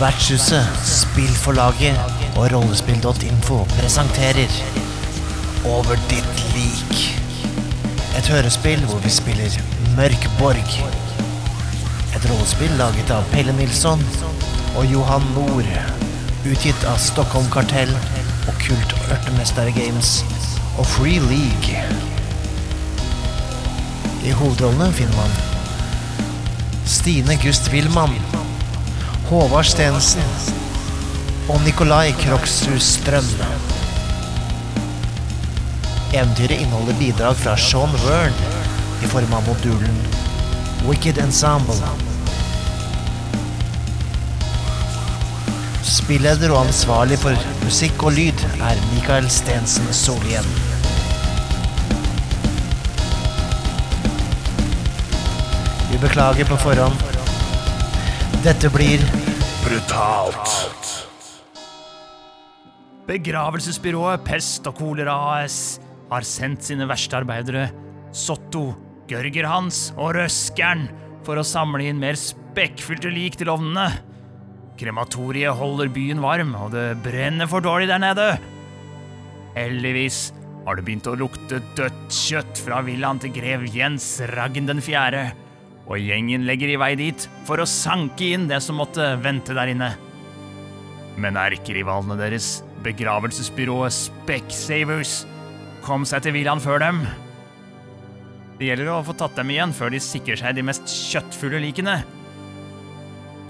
Vertshuset, spillforlaget og rollespill.info presenterer Over ditt lik. Et hørespill hvor vi spiller Mørkborg. Et rollespill laget av Pelle Nilsson og Johan Nord. Utgitt av Stockholm Kartell, og Kult Ørtemester Games og Free League. I hovedrollene finner man Stine Gust Wilman, Håvard Stensen og Nikolai Kroksrud Strøm. Eventyret inneholder bidrag fra Sean Wern i form av modulen Wicked Ensemble. Spilleder og ansvarlig for musikk og lyd er Mikael Stensen Solien. Vi beklager på forhånd. Dette blir Brutalt. Begravelsesbyrået Pest og Kolera AS har sendt sine verste arbeidere, Sotto, Gørger-Hans og Røskeren, for å samle inn mer spekkfylte lik til ovnene. Krematoriet holder byen varm, og det brenner for dårlig der nede. Heldigvis har det begynt å lukte dødt kjøtt fra villaen til grev Jens Raggen den fjerde, og gjengen legger i vei dit for å sanke inn det som måtte vente der inne. Men erkerivalene deres, begravelsesbyrået Specsavers, kom seg til villaen før dem. Det gjelder å få tatt dem igjen før de sikrer seg de mest kjøttfulle likene.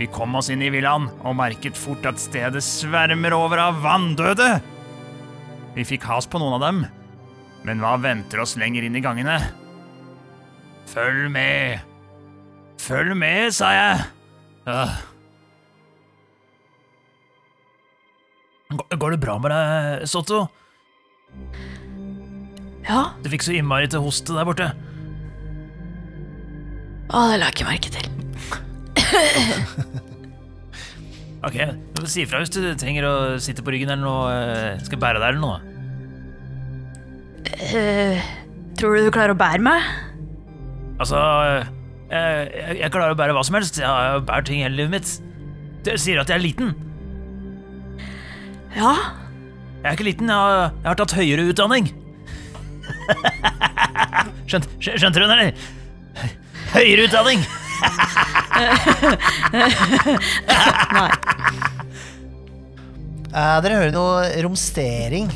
Vi kom oss inn i villaen og merket fort at stedet svermer over av vanndøde. Vi fikk has på noen av dem, men hva venter oss lenger inn i gangene? Følg med. Følg med, sa jeg. Ja. Går- det bra med deg, Sotto? Ja, Du fikk så innmari til hoste der borte. å, det la jeg ikke merke til. Ok, Si ifra hvis du trenger å sitte på ryggen eller noe. Skal Skal bære deg eller noe. Uh, tror du du klarer å bære meg? Altså eh, jeg, jeg klarer å bære hva som helst. Jeg har bært ting hele livet mitt. Du sier at jeg er liten. Ja. Jeg er ikke liten, jeg har, jeg har tatt høyere utdanning. Skjønt, skjø- skjønte du den, eller? Høyere utdanning! Nei. Uh, dere hører noe romstering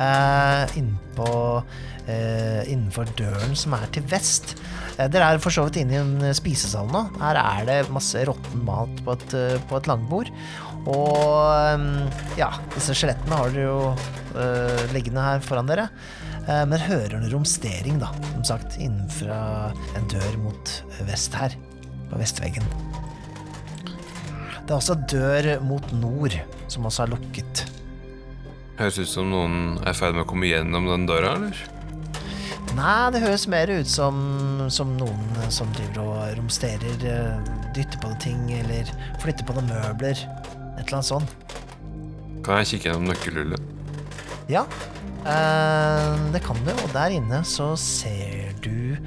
uh, innpå, uh, innenfor døren som er til vest. Eh, dere er for så vidt inne i en spisesal nå. Her er det masse råtten mat på et, eh, på et langbord. Og eh, ja, disse skjelettene har dere jo uh, liggende her foran dere. Uh, men dere hører en romstering, da, som sagt, innenfra en dør mot vest her. På vestveggen. Det er også dør mot nord, som også er lukket. Høres ut som noen er i ferd med å komme gjennom den døra, eller? Nei, det høres mer ut som, som noen som driver og romsterer, eh, dytter på ting eller flytter på noen møbler. Et eller annet sånt. Kan jeg kikke gjennom nøkkelhullet? Ja, eh, det kan du, og der inne så ser du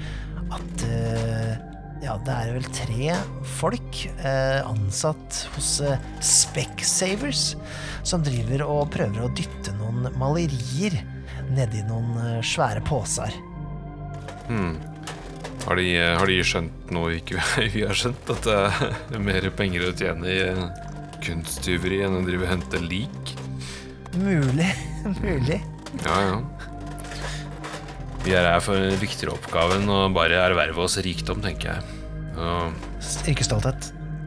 at eh, ja, det er vel tre folk eh, ansatt hos eh, Specsavers som driver og prøver å dytte noen malerier nedi noen eh, svære poser. Hmm. Har de, eh, har de skjønt noe ikke vi har skjønt? At det er mer penger å tjene i eh, kunsttyveri enn å drive og hente lik? Mulig, mulig. Ja, ja. Vi er her for en viktigere oppgave enn å bare erverve oss rikdom, tenker jeg. Og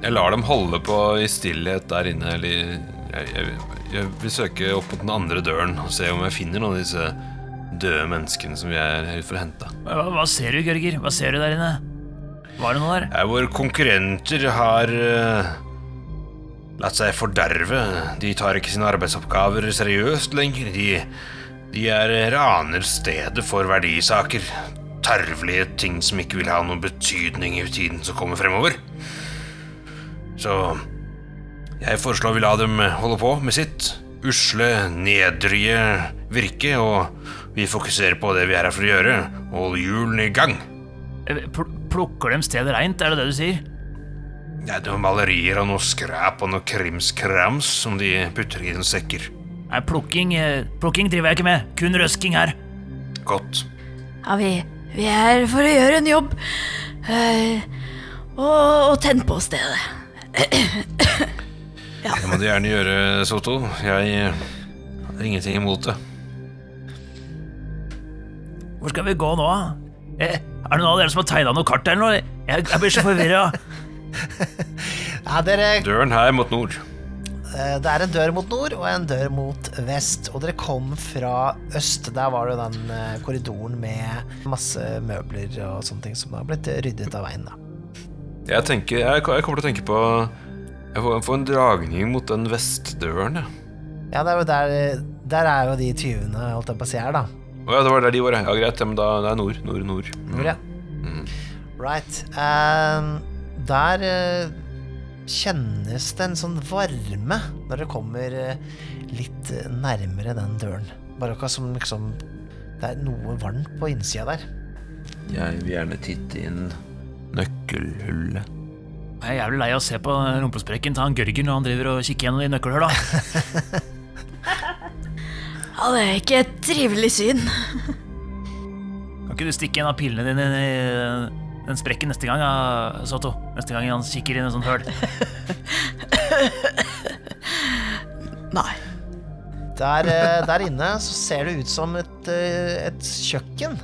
jeg lar dem holde på i stillhet der inne, eller jeg, jeg, jeg vil søke opp mot den andre døren og se om jeg finner noen av disse døde menneskene som vi er her for å hente. Hva, hva ser du, Gørger? Hva ser du der inne? Var det noe der? Ja, våre konkurrenter har uh, latt seg forderve. De tar ikke sine arbeidsoppgaver seriøst lenger. De, de er raner stedet for verdisaker. Tarvelige ting som ikke vil ha noen betydning i tiden som kommer fremover. Så jeg foreslår vi la dem holde på med sitt usle, nedrige virke, og vi fokuserer på det vi er her for å gjøre. Hold hjulene i gang. Eh, pl plukker dem stedet reint, er det det du sier? Ja, det er noen malerier og noe skrap og noe krimskrams som de putter i noen sekker. Nei, plukking, eh, plukking driver jeg ikke med. Kun røsking her. Godt. Ja, vi, vi er for å gjøre en jobb. Uh, og, og tenn på stedet. Det må du gjerne gjøre, Soto. Jeg har ingenting imot det. Hvor skal vi gå nå? Eh, er det noen av dere som har tegna noe kart eller noe? Jeg, jeg blir så forvirra. Ja, dere, Døren her mot nord. eh, det er en dør mot nord og en dør mot vest. Og dere kom fra øst. Der var det jo den eh, korridoren med masse møbler og sånne ting som har blitt ryddet av veien. da. Jeg tenker, jeg, jeg kommer til å tenke på Jeg får, får en dragning mot den vestdøren, jeg. Ja, det er jo der, der er jo de tyvene, holdt jeg på å si, her, da. Å ja, det var der de var, ja. ja. Greit, men da det er nord, nord, nord. Mm. Nord, ja. Right. Um, der uh, kjennes det en sånn varme når det kommer uh, litt nærmere den døren. Bare akkurat som liksom Det er noe varmt på innsida der. Jeg vil gjerne titte inn nøkkelhullet. Jeg er jævlig lei av å se på rumpesprekken til han Gørgen når han driver og kikker gjennom de nøkkelhulla. Ja, det er ikke et trivelig syn. Kan ikke du stikke en av pillene dine inn i den sprekken neste gang, ja, Sato? Neste gang han kikker inn i en sånn høl. Nei. Der, eh, der inne så ser det ut som et, eh, et kjøkken.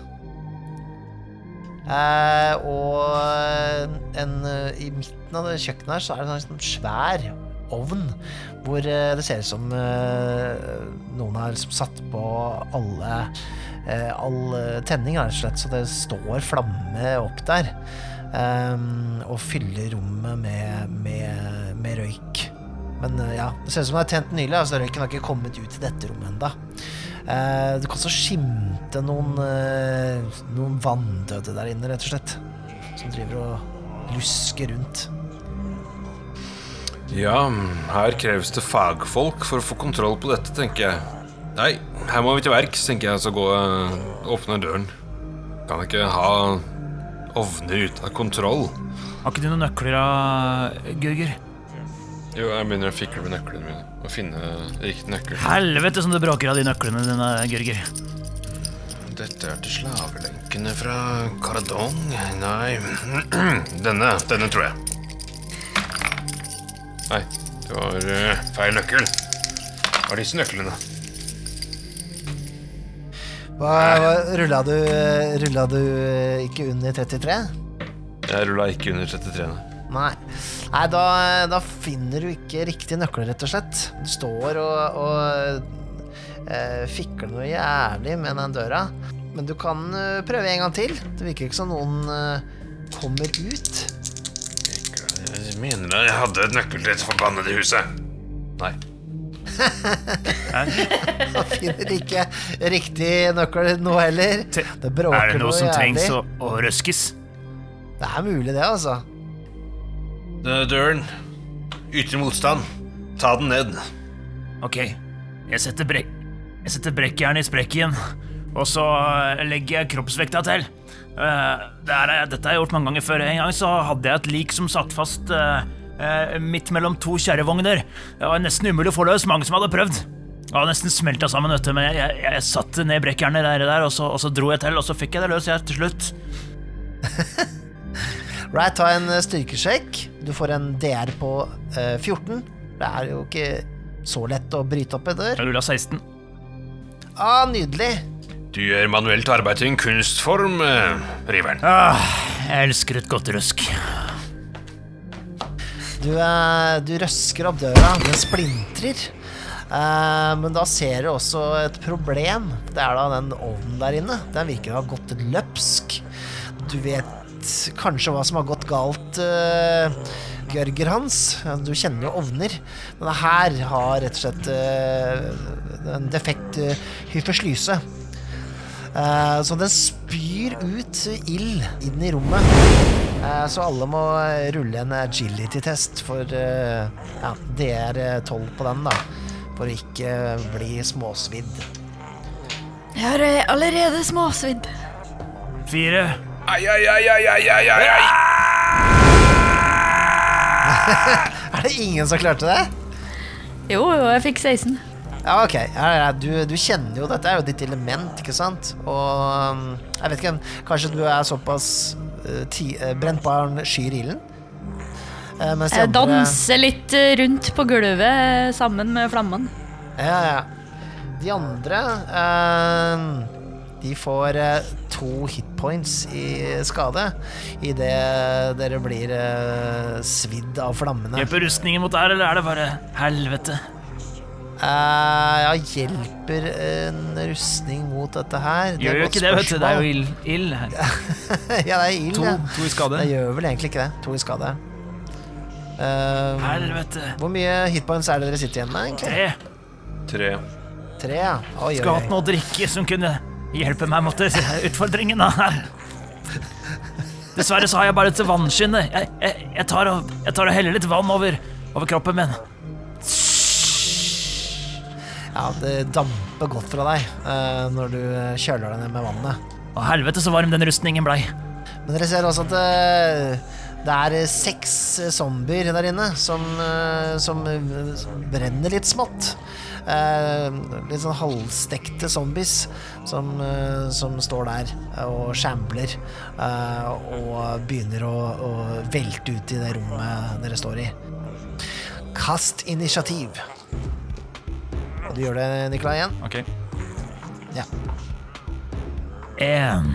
Eh, og en, eh, i midten av kjøkkenet her så er det en sånn svær ovn hvor eh, det ser ut som noen har liksom satt på alle all tenning, rett og slett, så det står flamme opp der. ehm, og fyller rommet med, med, med røyk. Men ja, det ser ut som det er tent nylig, altså røyken har ikke kommet ut i dette rommet enda. Eh, du kan også skimte noen, eh, noen vanndøde der inne, rett og slett. Som driver og lusker rundt. Ja, her kreves det fagfolk for å få kontroll på dette, tenker jeg. Nei, her må vi til verks, tenker jeg, så gå og åpne døren. Kan ikke ha ovner ute av kontroll. Har ikke du noen nøkler, da, Gørger? Jo, jeg begynner å fikle med nøklene mine og finne riktig nøkkel. Helvete som det bråker av de nøklene dine, Gørger. Dette er til slavelenkene fra Karadong. Nei Denne. Denne, tror jeg. Nei, det var eh, feil nøkkel. Hva er disse nøklene. Hva, hva, rulla, du, rulla du ikke under 33? Jeg rulla ikke under 33. nei. Nei. Nei, da, da finner du ikke riktige nøkler, rett og slett. Du står og, og eh, fikler noe jævlig med den døra. Men du kan eh, prøve en gang til. Det virker ikke som noen eh, kommer ut. Jeg mener jeg hadde et nøkkel til dette forbannede huset. Nei. Da finner ikke riktig nøkkel nå heller. Det bråker Er det noe som jævlig. trengs å, å røskes? Det er mulig, det, altså. Denne døren. Ytre motstand. Ta den ned. Ok, jeg setter, brek jeg setter brekkjernet i sprekken, og så eh, legger jeg kroppsvekta til. Eh, det er, dette har jeg gjort mange ganger før. En gang så hadde jeg et lik som satt fast eh, midt mellom to kjerrevogner. Det var nesten umulig å få løs, mange som hadde prøvd. Det var nesten smelta sammen, vet du, men jeg, jeg, jeg satte ned brekkjernet der, der og, så, og så dro jeg til, og så fikk jeg det løs jeg til slutt. Right, ta en styrkesjekk. Du får en DR på eh, 14. Det er jo ikke så lett å bryte opp en dør. Jeg rulla 16. Ah, nydelig. Du gjør manuelt arbeid til en kunstform, eh, Riveren. Ah, jeg elsker et godt røsk. Du, eh, du røsker opp døra, den splintrer. Eh, men da ser du også et problem. Det er da den ovnen der inne. Den virker å ha gått løpsk. Du vet kanskje hva som har gått galt, uh, Gørger Hans. Du kjenner jo ovner. Men her har rett og slett eh, en defekt uh, hyperslyse. Eh, så den spyr ut ild inn i rommet. Eh, så alle må rulle en agility-test for eh, ja, DR12 på den, da. For å ikke bli småsvidd. Jeg har eh, allerede småsvidd. Fire. Ai, ai, ai, ai, ai, ai, ai, ai. Er det ingen som klarte det? Jo, jo, jeg fikk 16. Ja, ok. Du, du kjenner jo Dette er jo ditt element, ikke sant? Og um, jeg vet ikke, kanskje du er såpass uh, ti, uh, Brent barn skyr ilden? Uh, mens de Jeg andre- danser litt eh, rundt på gulvet eh, sammen med flammene. Ja, ja. De andre eh, De får eh, to hitpoints i skade idet dere blir eh, svidd av flammene. Hjelper rustningen mot der, eller er det bare helvete? Eh, ja, hjelper en rustning mot dette her? Det Gjør jo ikke det, vet du. Det er jo ild, ild her. ja, det er ild, To, ja. to i skade. Det gjør vel egentlig ikke det. To i skade. Uh, Helvete. hvor mye hitpoints er det dere sitter igjen med, egentlig? Tre. Tre. Tre, ja. Oi, oi, Skulle hatt noe å drikke som kunne hjelpe meg mot utfordringen her. Dessverre så har jeg bare et vannskinne. Jeg, jeg, jeg, tar og, jeg tar og heller litt vann over, over kroppen min. Ja, det damper godt fra deg uh, når du kjøler deg ned med vannet. Å helvete så varm den rustningen blei. Men dere ser også at det, det er seks zombier der inne som, eh, som brenner litt smått. Eh, litt sånn halvstekte zombies som, eh, som står der og shambler eh, og begynner å, å velte ut i det rommet dere står i. Kast initiativ. Og du gjør det, Nikolai, igjen? Ok. Ja. En.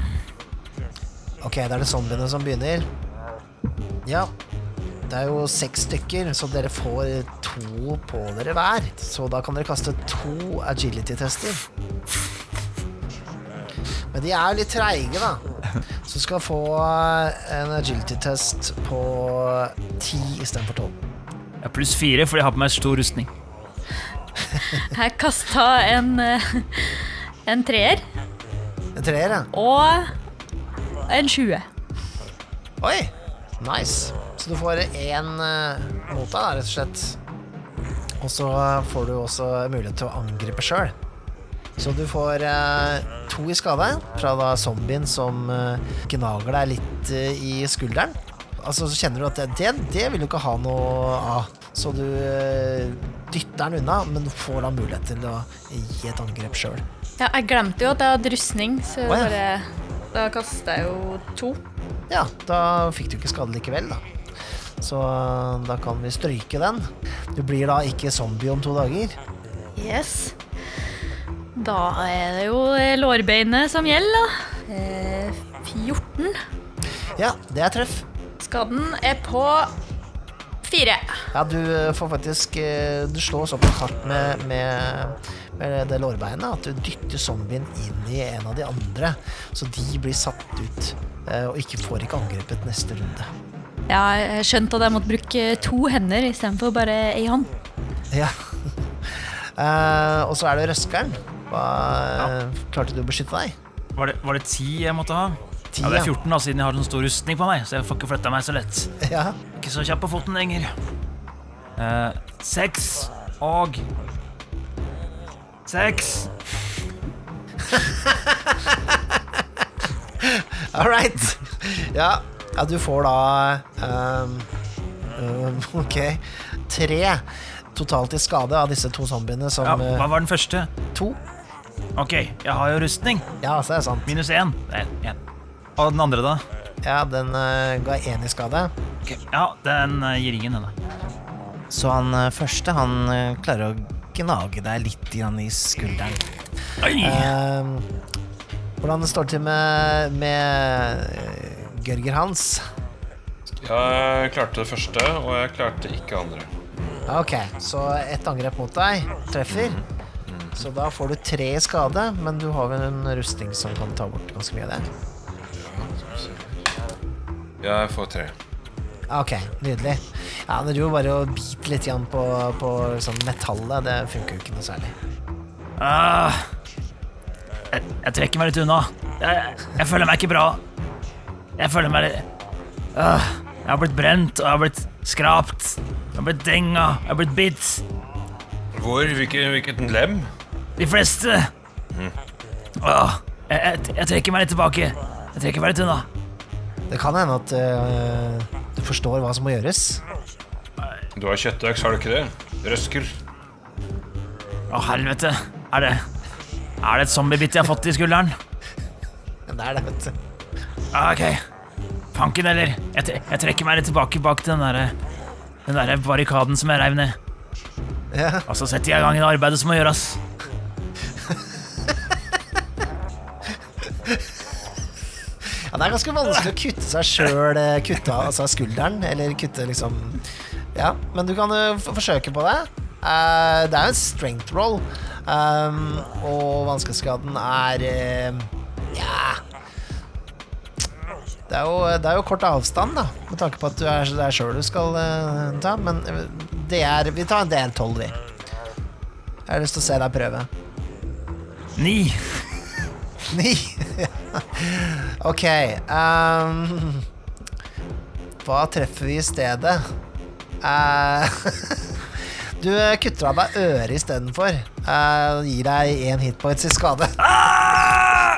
Ok, da er det zombiene som begynner. Ja. Det er jo seks stykker, så dere får to på dere hver. Så da kan dere kaste to agility-tester. Men de er jo litt treige, da. Så skal få en agility-test på ti istedenfor tolv. Jeg har pluss fire fordi jeg har på meg stor rustning. Jeg kasta en, eh, en treer En treer, ja. og en 20. Oi! Nice. Så du får én mot deg, rett og slett. Og så får du også mulighet til å angripe sjøl. Så du får eh, to i skade fra da zombien som eh, gnager deg litt eh, i skulderen. Altså Så kjenner du at det, det vil du ikke ha noe av. Så du eh, dytter den unna, men får da mulighet til å gi et angrep sjøl. Ja, jeg glemte jo at jeg hadde rustning, så oh, ja. bare, da kasta jeg jo to. Ja, da fikk du ikke skade likevel, da. Så eh, da kan vi stryke den. Du blir da ikke zombie om to dager. Yes. Da er det jo eh, lårbeinet som gjelder, da. Eh, 14. Ja, det er treff. Skaden er på fire. Ja, du eh, får faktisk Du slår såpass hardt med, med, med det lårbeinet at du dytter zombien inn i en av de andre. Så de blir satt ut og ikke får ikke angrepet neste runde. Ja, jeg skjønte at jeg måtte bruke to hender istedenfor bare ei hånd. Ja. Uh, og så er det røskeren. Hva, ja. Klarte du å beskytte deg? Var det, var det ti jeg måtte ha? 10, Ja, det er 14 da, siden jeg har sånn stor rustning på meg, så jeg får ikke flytta meg så lett. Ja. Ikke så kjapp på foten lenger. Eh, seks og Seks. All right. Ja, ja du får da um, um, Ok. Tre totalt i skade av disse to zombiene som Ja, eh, hva var den første? To. Ok, jeg har jo rustning. Ja, så er det sant. Minus én. Er én. Og den andre, da? Ja, den uh, ga én i skade. Ok, Ja, den uh, gir ingen, denne. Så han uh, første, han klarer å gnage deg litt i skulderen. Oi! Ehm, hvordan står det til med, med Gørger Hans? Jeg klarte det første, og jeg klarte ikke andre. Ok, så ett angrep mot deg treffer. Så da får du tre i skade, men du har vel en rustning som kan ta bort ganske mye av det. Jeg får tre. Ok, nydelig. Ja, Det du jo bare å bite litt igjen på, på sånn metallet, det funker jo ikke noe særlig. Uh, jeg, jeg trekker meg litt unna. Jeg, jeg føler meg ikke bra. Jeg føler meg litt ah, Jeg har blitt brent, og jeg har blitt skrapt. Jeg har blitt denga, jeg har blitt bitt. Hvor? Hvilket, hvilket lem? De fleste. Åh, jeg, jeg, jeg trekker meg litt tilbake. Jeg trekker meg litt unna. Det kan hende at eh, du forstår hva som må gjøres. Du har kjøttøks, har du ikke det? Røsker. Å, helvete. Er det Er det et zombiebitt jeg har fått i skulderen? Det er det, vet du. Ah, ok. Fanken eller? Jeg, jeg trekker meg litt tilbake bak den derre Den der barrikaden som jeg reiv ned. Ja. Og så setter jeg i gang det arbeidet som må gjøres. Ja, det er ganske vanskelig å kutte seg sjøl, kutte av altså skulderen, eller kutte liksom Ja, men du kan jo f- forsøke på det. Uh, det er jo en strength roll, um, og vanskelighetsgraden er uh, Ja det er, jo, det er jo kort avstand, da, med tanke på at du er, der er sjøl du skal uh, ta, men det er Vi tar en del12, vi. Jeg har lyst til å se deg prøve. Ni. Ni. ok. Um, hva treffer vi i stedet? Uh, du eh, kutter av deg øret istedenfor. Uh, gir deg én hitpoints i skade.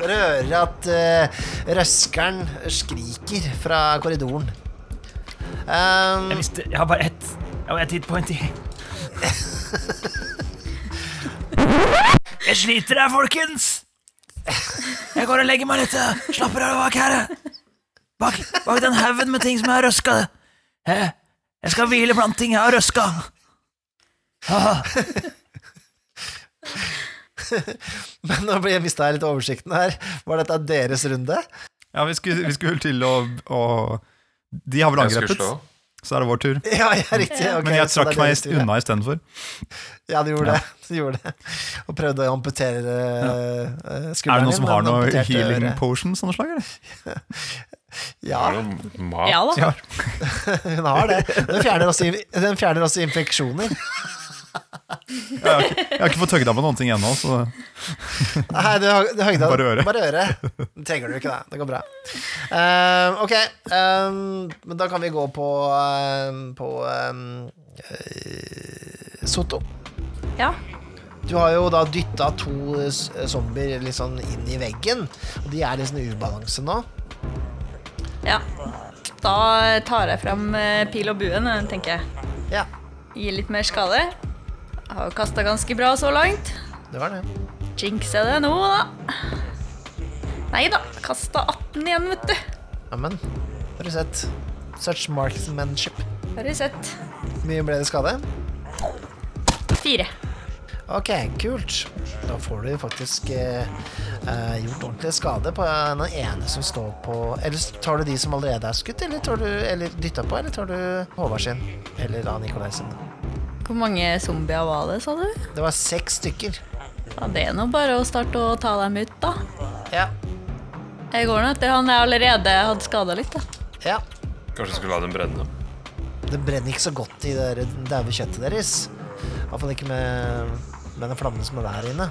Du hører at uh, røskeren skriker fra korridoren. Um, Jeg visste Jeg har bare ett. Jeg har ett hitpoint i. Jeg sliter her, folkens! Jeg går og legger meg litt. Slapper av bak her. Bak, bak den haugen med ting som jeg har røska. Jeg skal hvile blant ting jeg har røska. Men nå mista jeg litt oversikten her. Var dette deres runde? Ja, vi skulle, vi skulle til å, å De har vel angrepet, så er det vår tur. Ja, ja riktig. okay, Men jeg trakk meg tur, ja. unna istedenfor. Ja, du gjorde det. Du gjorde det. Og prøvde å amputere uh, skulderen Er det noen som har noe healing potions sånn slag, eller? Ja? Ja da. Ja. hun har det. Den fjerner også, den fjerner også infeksjoner. Jeg har ikke, jeg har ikke fått tøgda på noen ting ennå, så Nei, du det høyde, Bare øret. Bare øret. Det trenger du ikke, det. Det går bra. Uh, ok, um, men da kan vi gå på, um, på um, Soto. Ja. Du har jo da dytta to s- zombier litt sånn inn i veggen, og de er i sånn ubalanse nå. ja. Da tar jeg fram eh, pil og buen, eh, tenker jeg. Ja, Gir litt mer skade. Jeg har kasta ganske bra så langt. det var det. Jinxer det nå, da? Nei da. Kasta 18 igjen, vet du. Jammen. har du sett? Such marksmanship. Har du sett. Mye ble det skade? Fire. Ok, kult. Da får du faktisk eh, eh, gjort ordentlig skade på den ene som står på Eller tar du de som allerede er skutt, eller, tar du, eller dytta på, eller tar du Håvard sin? Eller da Nikolai sin? Hvor mange zombier var det, sa du? Det var seks stykker. Ja, det er nå bare å starte å ta dem ut, da. Ja. Jeg går nå etter han jeg allerede hadde skada litt, da. ja. Kanskje skulle la dem brenne? Det brenner ikke så godt i det daue kjøttet deres. Iallfall ikke med, med den flammen som er der inne.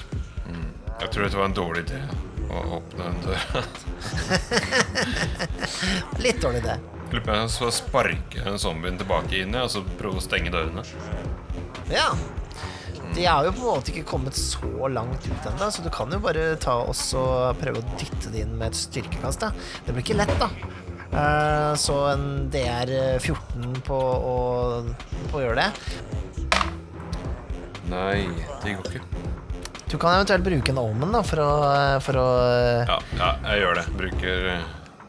Jeg tror dette var en dårlig idé å åpne en dør. Litt dårlig idé. Lurer på om jeg skal sparke zombien tilbake inn i, og så prøve å stenge dørene. Ja. De er jo på en måte ikke kommet så langt ut ennå, så du kan jo bare ta oss og prøve å dytte det inn med et styrkekast. Da. Det blir ikke lett, da. Eh, så en DR 14 på å, på å gjøre det. Nei, det går ikke. Du kan eventuelt bruke en omen da, for å, for å Ja, ja jeg gjør det. Bruker,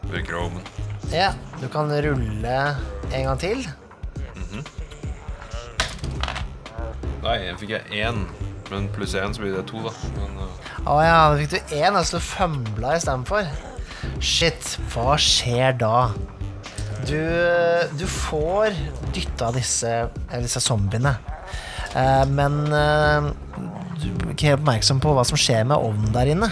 bruker omen. Ja, du kan rulle en gang til. Nei, jeg fikk jeg én. Men pluss én, så blir det to, da. Men, uh, Å ja, da fikk du én, altså du fømbla istedenfor. Shit, hva skjer da? Du, du får dytta disse, eller disse zombiene. Eh, men eh, du er ikke helt oppmerksom på hva som skjer med ovnen der inne.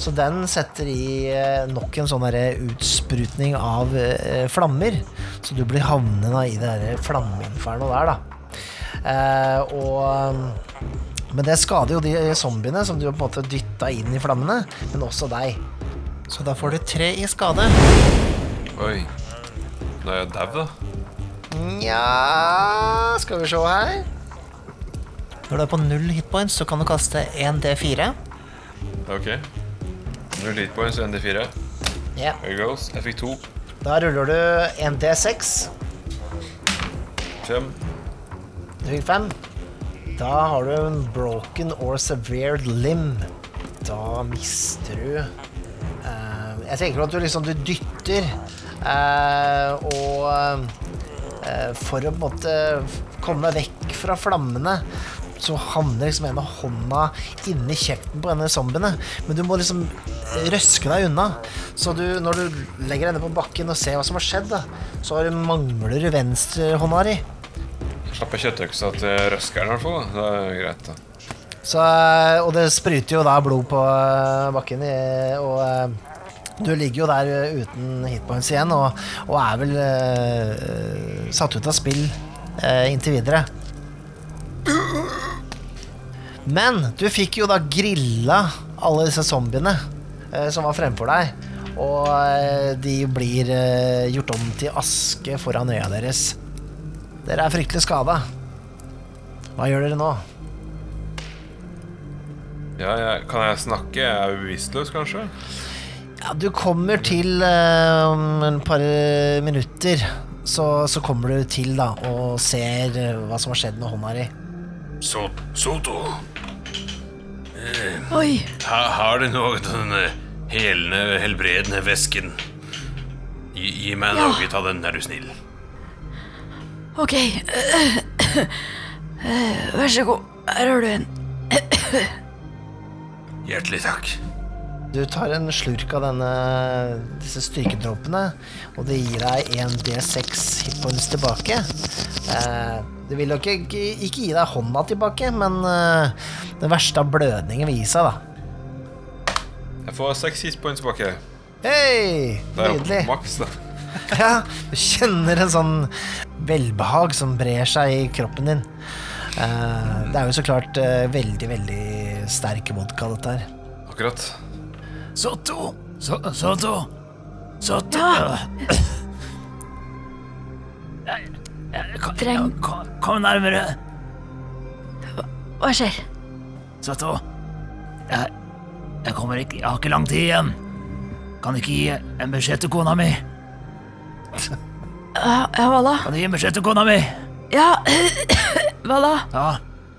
Så den setter i eh, nok en sånn utsprutning av eh, flammer. Så du blir havnende i det flammeinfernoet der, da. Eh, og Men det skader jo de zombiene som du har på en måte dytta inn i flammene, men også deg. Så da får du tre i skade. oi. Nå er jeg dau, da. Nja Skal vi se her. Når du er på null hitpoints, så kan du kaste 1 D4. Ok. Null hit points, 1D4. Yeah. Here goes. Jeg fikk to. Da ruller du 1 D6. Fem. Fikk fem. Da har du en broken or severed limb. Da mister du uh, Jeg tenker at du liksom du dytter, uh, og uh, for å på en måte komme deg vekk fra flammene, så havner liksom en av hånda inni kjeften på denne zombiene. Men du må liksom røske deg unna. Så du, når du legger deg ned på bakken og ser hva som har skjedd, da, så mangler du venstrehånda di. Slapp av kjøttøksa til røskeren, i hvert fall. Det er greit, da. Så, eh, og det spruter jo da blod på eh, bakken, og eh, du ligger jo der eh, uten hitpoints igjen, og, og er vel uh, satt ut av spill uh, inntil videre. Men du fikk jo da grilla alle disse zombiene uh, som var fremfor deg, og eh, de blir eh, gjort om til aske foran øya deres. Dere er fryktelig skada. Hva gjør dere nå? Ja, jeg, kan jeg snakke? Jeg er bevisstløs, kanskje? Ja, du kommer til eh, om en par minutter. Så, så kommer du til da og ser eh, hva som har skjedd med hånda di. Så, Soto, Oi, ha, har du noe av den eh, helende, helbredende væsken? Gi, gi meg Ja. noe av den, er du snill. Ok. Eh, Vær så god. Her har du en. Hjertelig takk. Du tar en slurk av denne, disse styrkedråpene, og det gir deg en D6 hitpoints tilbake. Eh, det vil jo ikke, ikke gi deg hånda tilbake, men eh, den verste av blødningen vil gi seg, da. Jeg får seks hitpoints tilbake. Hei! Det er jo maks, da. Ja, du kjenner en sånn velbehag som brer seg i kroppen din. Uh, det er jo så klart uh, veldig, veldig sterk vodka, dette her. Akkurat. Sotto! So, Sotto! Sotto! Ja. Jeg- jeg- kom- Dreng. Kom, kom nærmere. Hva skjer? Sotto. Jeg, jeg kommer ikke Jeg har ikke lang tid igjen. Kan ikke gi en beskjed til kona mi? Ja, ja hva da? Kan du gi beskjed til kona mi? Ja, hva da? Ja,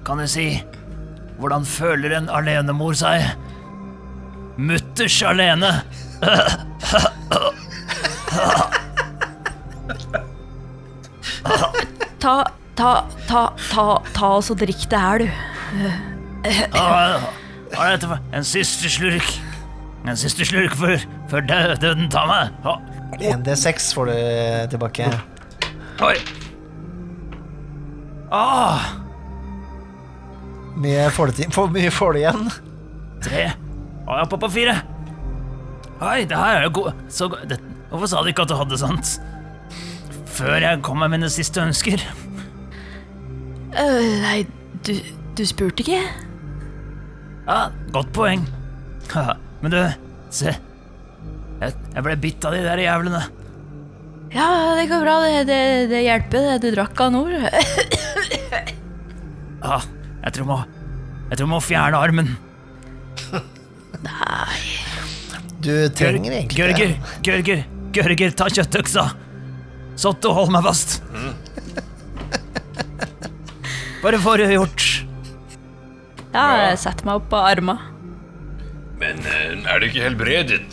kan du si Hvordan føler en alenemor seg? Mutters alene. Ta, ta, ta, ta, ta oss og drikk det her, du. Hva er dette for En siste slurk. En siste slurk før, før døden tar meg. Å, En D6 får du tilbake. Oi. Ah, Mye får du, til, hvor mye får du igjen? tre. Og jeg er oppe på fire. Oi, det her er jo god så det, Hvorfor sa du ikke at du hadde sånt? Før jeg kom med mine siste ønsker. Uh, nei, du, du spurte ikke? Ja, godt poeng. Men du, se. Jeg, jeg ble bitt av de der jævlene. Ja, det går bra. Det, det, det hjelper, det du drakk av nord. Ja, jeg tror jeg må Jeg tror jeg må fjerne armen. Du trenger egentlig Gørger, Gørger, Gørger, ta kjøttøksa. Sotto, hold meg fast. Bare få det gjort. Ja, jeg setter meg opp på arma. Men eh, er du ikke helbredet?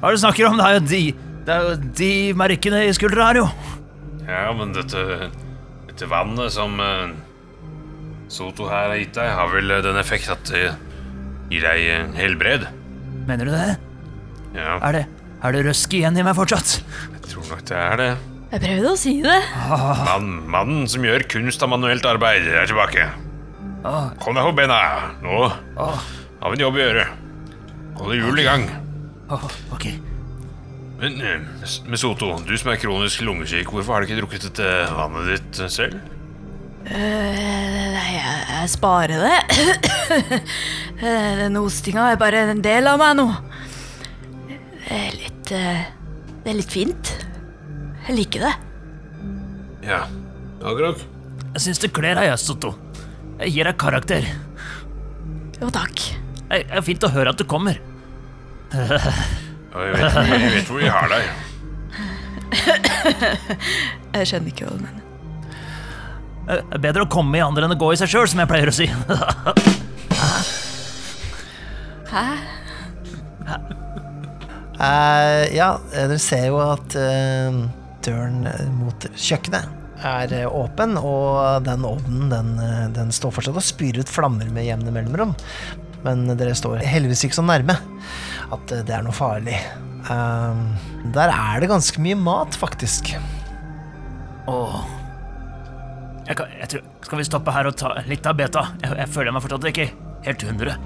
Hva er det du snakker om? Det er jo de Det er jo de merkene i skuldra her, jo. Ja, men dette, dette vannet som uh, Soto her har gitt deg, har vel den effekt at det gir deg eh, helbred? Mener du det? Ja, Er det, er det røsk igjen i meg fortsatt? jeg tror nok det er det. Jeg prøvde å si det. Mann, mannen som gjør kunst av manuelt arbeid, er tilbake. Åh, Kom deg på bena. Nå åh, har vi en jobb å gjøre. Holde hjulene i gang. Åh, ok. Men eh, Mesoto, du som er kronisk lungesyk, hvorfor har du ikke drukket dette vannet ditt eh, selv? Uh, nei, jeg, jeg sparer det. Denne Den hostinga er bare en del av meg nå. Det er litt uh, Det er litt fint. Jeg liker det. Ja, akkurat. Jeg syns det kler deg, Soto. Jeg gir deg karakter. Jo, takk. Det er fint å høre at du kommer. Jeg vet, hvor- jeg vet hvor vi har deg. Jeg skjønner ikke hva du mener. Er bedre å komme i andre enn å gå i seg sjøl, som jeg pleier å si. Hæ? Eh, ja, eh, dere ser jo at eh, døren eh, mot kjøkkenet er eh, åpen, og den ovnen den, eh, den står fortsatt og spyr ut flammer med jevne mellomrom. Men dere står heldigvis ikke så nærme at eh, det er noe farlig. Eh, der er det ganske mye mat, faktisk. Åh. Jeg kan, jeg tror, skal vi stoppe her og ta litt av beta? Jeg, jeg føler meg fortsatt ikke helt 100.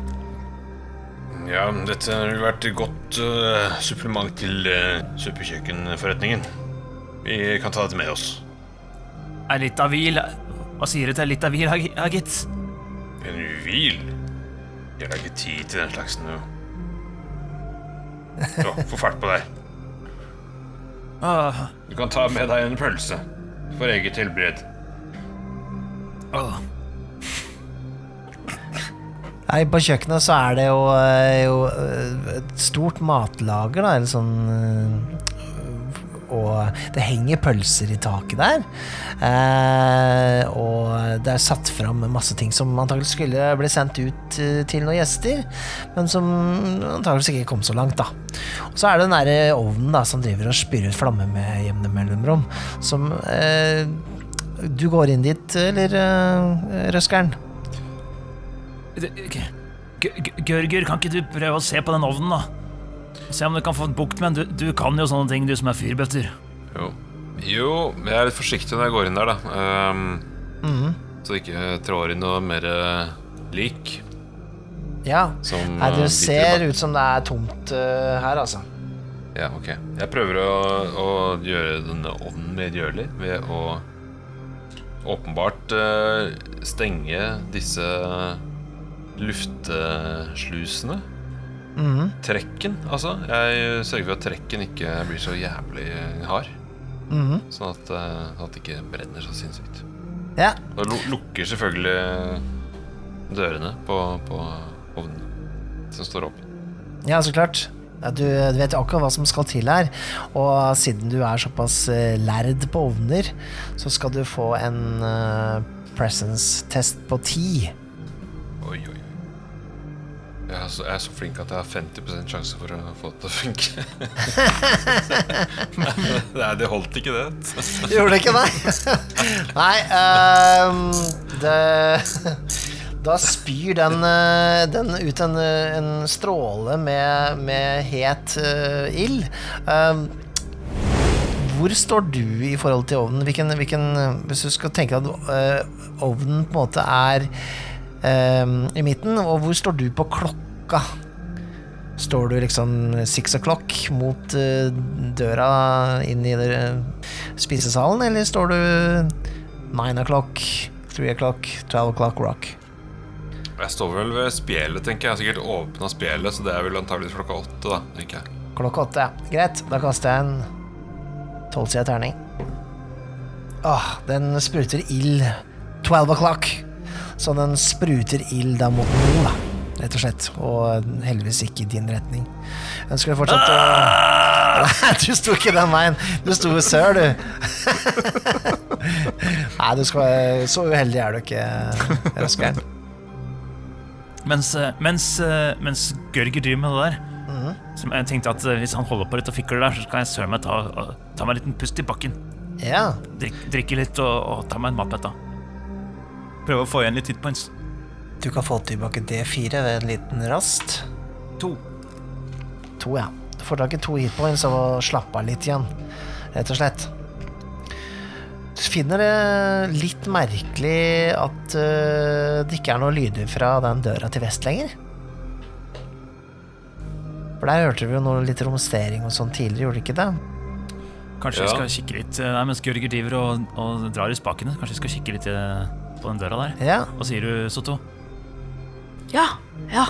Ja, dette har vært et godt uh, supplement til uh, suppekjøkkenforretningen. Vi kan ta dette med oss. Ei litt av hvil Hva sier du til litt av hvil, Hag- En hvil? Jeg har ikke tid til den slags nå. Så, få fart på deg. Ah. Du kan ta med deg en pølse for eget helbred. Ah. Nei, på kjøkkenet så er det jo, eh, jo eh, et stort matlager, da, eller sånn eh, Og det henger pølser i taket der. Eh, og det er satt fram masse ting som antakelig skulle bli sendt ut eh, til noen gjester, men som antakelig ikke kom så langt, da. Og så er det den derre ovnen da, som driver og spyr ut flammer med jevne mellomrom, som eh, Du går inn dit, eller, eh, Røskeren? G- G- Gørger, kan ikke du prøve å se på den ovnen, da? Se om du kan få bukt med den. Du, du kan jo sånne ting, du som er fyrbøtter. Jo. jo, jeg er litt forsiktig når jeg går inn der, da. Um, mm -hmm. Så ikke trår inn noe mer eh, lik. Ja. Som, Nei, eh, det ser ut som det er tomt uh, her, altså. Ja, ok. Jeg prøver å, å gjøre denne ovnen mer gjørlig ved å åpenbart uh, stenge disse lufteslusene. Mhm. Trekken, altså. Jeg sørger for at trekken ikke blir så jævlig hard. Mm. Sånn at, eh, at det ikke brenner så sinnssykt. Ja. Og lukker selvfølgelig dørene på, på ovnen som står åpen. ja, så klart. Ja, du, du vet jo akkurat hva som skal til her. Og siden du er såpass eh, lærd på ovner, så skal du få en uh, presence-test på ti. Jeg er, så, flink at jeg har 50 sjanse for å få det til å funke. Nei, det holdt ikke, det. Gjorde det ikke det? Nei, um, det Da spyr den, eh, den ut en, eh, en stråle med, med het uh, ild. Um, hvor står du i forhold til ovnen? Hvilken, hvilken, hvis du skal tenke at eh, ovnen på en måte er i midten, og hvor står du på klokka? Står du liksom six o'clock mot eh, døra inn i det, spisesalen, eller står du nine o'clock, three o'clock, twelve o'clock rock? Jeg står vel ved spjelet, tenker jeg. Jeg har sikkert åpna spjelet, så det er vel antakeligvis klokka åtte, da. tenker jeg. Klokka åtte, ja. Greit, da kaster jeg en tolvsida terning. Åh, den spruter ild. Twelve o'clock. Så den spruter ild da mot nord, da. Rett og slett. Og heldigvis ikke i din retning. Ønsker du fortsatt å Nei, du sto ikke den veien. Du sto i sør, du. Nei, du skal være Så uheldig er du ikke, Raskeren. Mens, mens, mens Gørger driver med det der Så jeg tenkte at eh, Hvis han holder på litt og fikler der, så skal jeg søren meg ta, ta meg en liten pust i bakken. Ja. Drik, drikke litt og, og ta meg en matbett. da. Prøve å få igjen litt hit points. Du kan få tilbake D4 ved en liten rast. To. To, ja. Du får tak i to hitpoints og slappe av litt igjen, rett og slett. Du finner det litt merkelig at uh, det ikke er noen lyder fra den døra til vest lenger. For der hørte vi jo noe litt romstering og sånn tidligere, gjorde du ikke det? Kanskje Ja. vi skal kikke litt eh, Nei, mens Gørger driver og, og drar i spakene. Kanskje vi skal kikke litt eh, på den døra der. Ja. Hva sier du, Sotto? Ja, ja.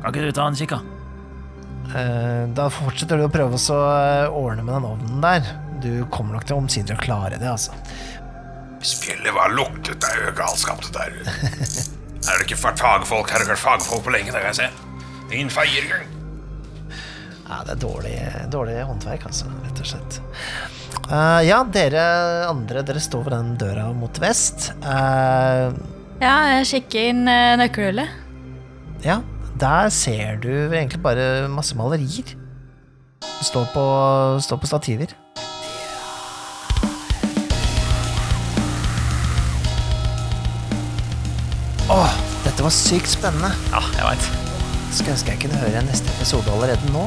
Kan ikke du ta en kikk, da? øh, da fortsetter du å prøve å så, øh, ordne med den ovnen der. Du kommer nok til omsider å klare det, altså. Spjeldet var luktet, det er jo galskap, det der. Er det ikke fagfolk? Her har det ikke vært fagfolk på lenge, det kan jeg se. Ingen feier engang. Ja, det er dårlig, dårlig håndverk, altså, rett og slett. Uh, ja, dere andre, dere står ved den døra mot vest. Uh, Ja, jeg sjekker inn uh, nøkkelhullet. ja, der ser du egentlig bare masse malerier. Står på, står på stativer. Åh, dette var sykt spennende. Ja, jeg veit. Skulle ønske jeg kunne høre neste episode allerede nå.